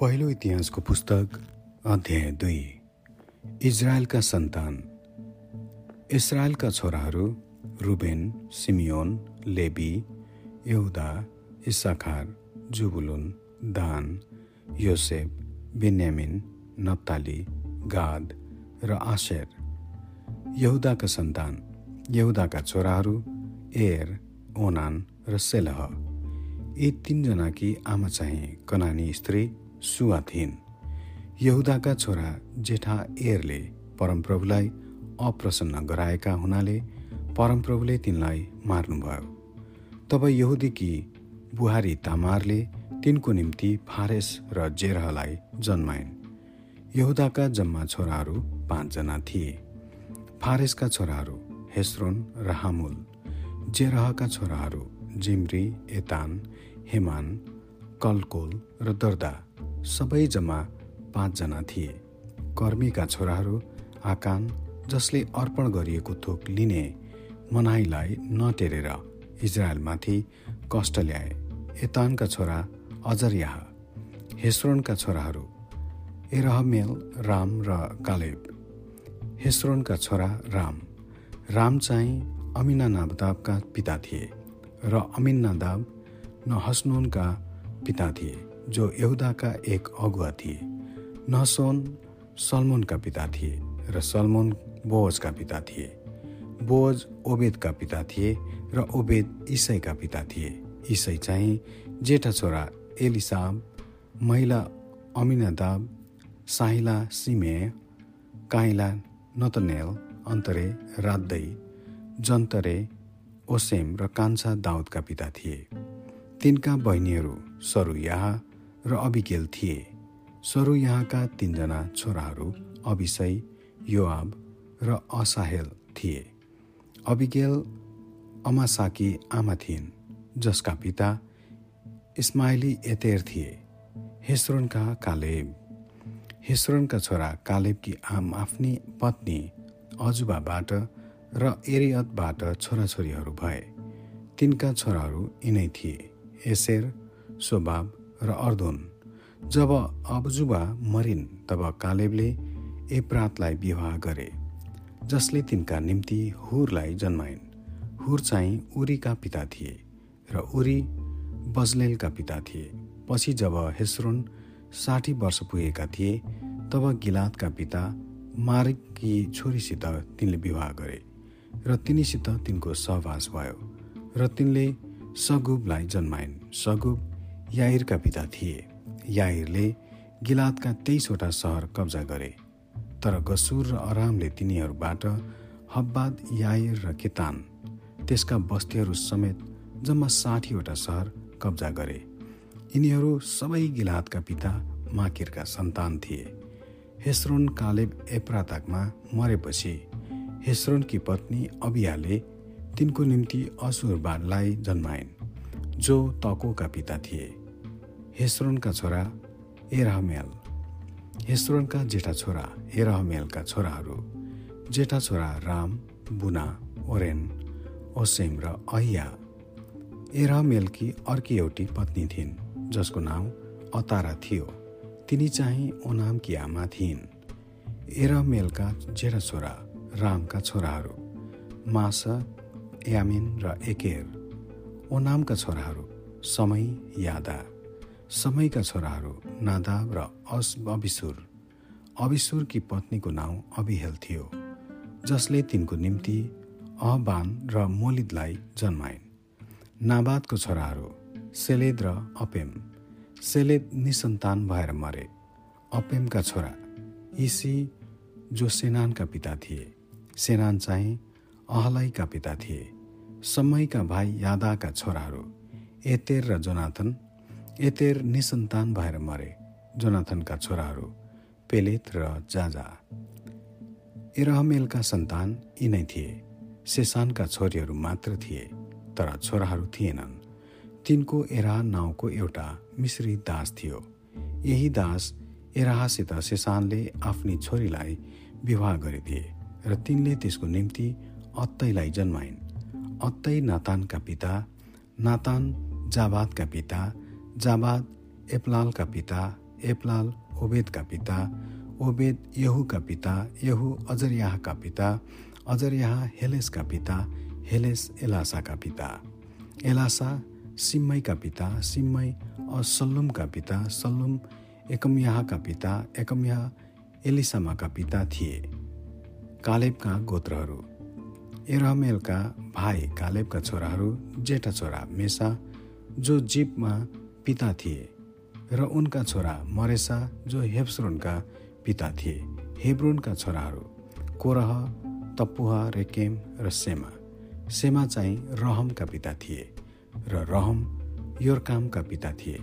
पहिलो इतिहासको पुस्तक अध्याय दुई इजरायलका सन्तान। इसरायलका छोराहरू रुबेन सिमियोन लेबी यहुदा इसाखार जुबुलुन दान योसेफ बेन्यामिन नप्ताली गाद र आशेर। यहुदाका सन्तान यहुदाका छोराहरू एर ओनान र सेलह। यी तिनजनाकी आमा चाहिँ कनानी स्त्री सुवा थिइन् यहुदाका छोरा जेठा एरले परमप्रभुलाई अप्रसन्न गराएका हुनाले परमप्रभुले तिनलाई मार्नुभयो। तब यहुदीकी बुहारी तामारले तिनको निम्ति फारेस र जेरहलाई जन्माइन्। यहुदाका जम्मा छोराहरू पाँचजना थिए। फारेसका छोराहरू हेस्रोन र हामुल। जेरहका छोराहरू जिम्री एतान हेमान कलकोल र दर्दा सबै जम्मा पाँचजना थिए। कर्मीका छोराहरू आकान जसले अर्पण गरिएको थोक लिने मनाइलाई नटेरेर इजरायलमाथि कष्ट ल्याए। एतानका छोरा अजरियाह हेस्रोनका छोराहरू एरहमेल राम र कालेब। हेस्रोनका छोरा राम राम चाहिँ अमिना नाबदाबका पिता थिए र अमिनादाब नहसनोनका पिता थिए जो यहुदाका एक अगुवा थिए। नहसोन सलमोनका पिता थिए र सलमोन बोजका पिता थिए। बोज ओबेदका पिता थिए र ओबेद इसाईका पिता थिए। इसाई चाहिँ जेठा छोरा एलिसाब महिला अमिनादाब साहिला सिमे काइला नतनेल अन्तरे राद्दै जन्तरे ओसेम र कान्छा दाउदका पिता थिए। तिनका बहिनीहरू सरुयाह र अबिगेल थिए। सरुयाहका तिनजना छोराहरू अभिषय योआब र असाहेल थिए। अबिगेल अमासाकी आमा थिइन् जसका पिता इस्माइली एतेर थिए हेस्रोनका कालेब। हेस्रोनका छोरा कालेबकी आम आफ्नी पत्नी अजुबाबाट र एरियतबाट छोराछोरीहरू भए। तिनका छोराहरू यिनै थिए। एसेर सोबाब र अर्दोन। जब अबजुबा मरिन् तब कालेबले एप्रातलाई विवाह गरे जसले तिनका निम्ति हुरलाई जन्माइन्। हुर चाहिँ उरीका पिता थिए र उरी बजलेलका पिता थिए। पछि जब हेस्रोन साठी वर्ष पुगेका थिए तब गिलातका पिता मारिककी छोरीसित तिनले विवाह गरे र तिनीसित तिनको सहवास भयो र तिनले सगुबलाई जन्माइन्। सगुब याहिरका पिता थिए। याहिरले गिलातका तेइसवटा सहर कब्जा गरे। तर गसुर र अरामले तिनीहरूबाट हब्बाद याहिर र केतान त्यसका बस्तीहरू समेत जम्मा साठीवटा सहर कब्जा गरे। यिनीहरू सबै गिलातका पिता माकिरका सन्तान थिए। हेस्रोन कालेब एप्राताकमा मरेपछि हेस्रोनकी पत्नी अबियाले तिनको निम्ति असुरबादलाई जन्माइन् जो तकोका पिता थिए। हेस्रोनका छोरा एरहमेल। हेस्रोनका जेठा छोरा एरहमेलका छोराहरू। जेठा छोरा राम बुना ओरेन ओसेम र अहिया। एरहमेलकी अर्की एउटी पत्नी थिइन् जसको नाम अतारा थियो। तिनी चाहिँ ओनामकी आमा थिइन्। एरहमेलका जेठा छोरा रामका छोराहरू। मासा यामिन र एकेर। ओनामका छोराहरू समय यादा। समयका छोराहरू नादाब र अस अबिसुर। अबिसुरकी पत्नीको नाउँ अबिहेल थियो जसले तिनको निम्ति अहबान र मोलिदलाई जन्माइन्। नाबादको छोराहरू सेलेद र अपेम। सेलेद निसन्तान भएर मरे। अपेमका छोरा इसी जो सेनानका पिता थिए। सेनान चाहिँ अहलाईका पिता थिए। समयका भाइ यादाका छोराहरू एतेर र जोनाथन एतेर निसन्तान भएर मरे जोनाथनका छोराहरू पेलेत र जाजा। इरहमेलका सन्तान यिनै थिए सेसानका छोरीहरू मात्र थिए तर छोराहरू थिएनन्। तिनको एराह नाउँको एउटा मिश्री दास थियो। यही दास एराहसित सेसानले आफ्नी छोरीलाई विवाह गरिदिए र तिनले त्यसको निम्ति अत्तैलाई जन्माइन्। अत्तै नातानका पिता नातान जाबादका पिता जाबाद एप्लालका पिता एपलाल ओबेदका पिता ओबेद यहुका पिता यहु अजरयाहका पिता अजरयाह हेलेसका पिता हेलेस एलासाका पिता। एलासा सिम्मईका पिता सिम्मई असल्लुमका पिता सल्लुम एकमयाहका पिता एकमयाह एलिसामाका पिता थिए। कालेबका गोत्रहरू। एरहमेलका भाइ कालेबका छोराहरू जेठा छोरा मेसा जो जीपमा पिता थिए र उनका छोरा मरेसा जो हेब्सरोनका पिता थिए। हेब्रोनका छोराहरू कोरह तपुहा रेकेम र सेमा। सेमा चाहिँ रहमका पिता थिए र रहम योरकामका पिता थिए।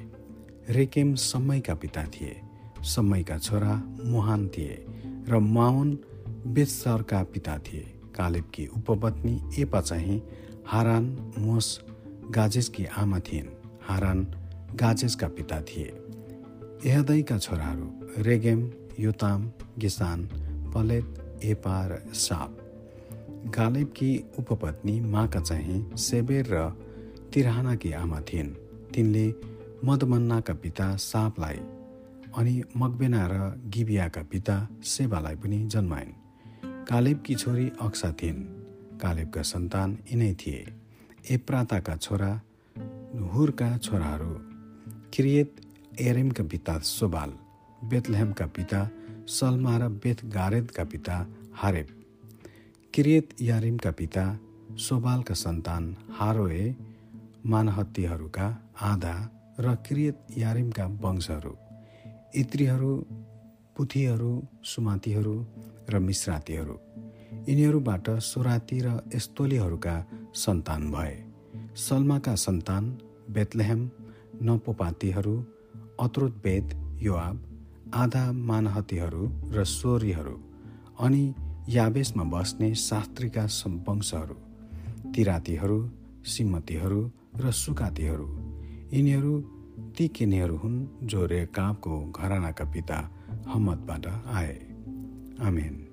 रेकेम समयका पिता थिए। समयका छोरा मोहान थिए र माउन बेतसरका पिता थिए। कालेबकी उपपत्नी एपा चाहिँ हारान मोस गाजेसकी आमा थिइन्। हारान गाजेसका पिता थिए। एहदैका छोराहरू रेगेम युताम गिसान पलेत एपा र साप। गालेबकी उपपत्नी माका चाहिँ सेबेर र तिरहानाकी आमा थिइन्। तिनले मदमन्नाका पिता सापलाई अनि मकबेना र गिबियाका पिता सेवालाई पनि जन्माइन्। कालेबकी छोरी अक्सा थिइन्। कालेबका सन्तान यिनै थिए। एप्राताका छोरा हुरका छोराहरू। क्रियत एरेमका पिता सोबाल बेतलहेमका पिता सलमा र बेथ गारेदका पिता हारेब। क्रियत यारिमका पिता सोबालका सन्तान हारोए मानहत्तीहरूका आधा र क्रियत यारिमका वंशहरू। इत्रीहरू पुथीहरू सुमातीहरू र मिश्रातीहरू। यिनीहरूबाट सोराती र एस्तोलीहरूका सन्तान भए। सल्माका सन्तान बेतलेहेम नपोपातीहरू अत्रोतबेद योआब आधा मानहतीहरू र सोरीहरू अनि याबेसमा बस्ने शास्त्रीका वंशहरू तिरातीहरू सिमतीहरू र सुकातीहरू। यिनीहरू ती किनेहरू हुन् जो रेकाबको घरानाका पिता हमदबाट आए। Amen.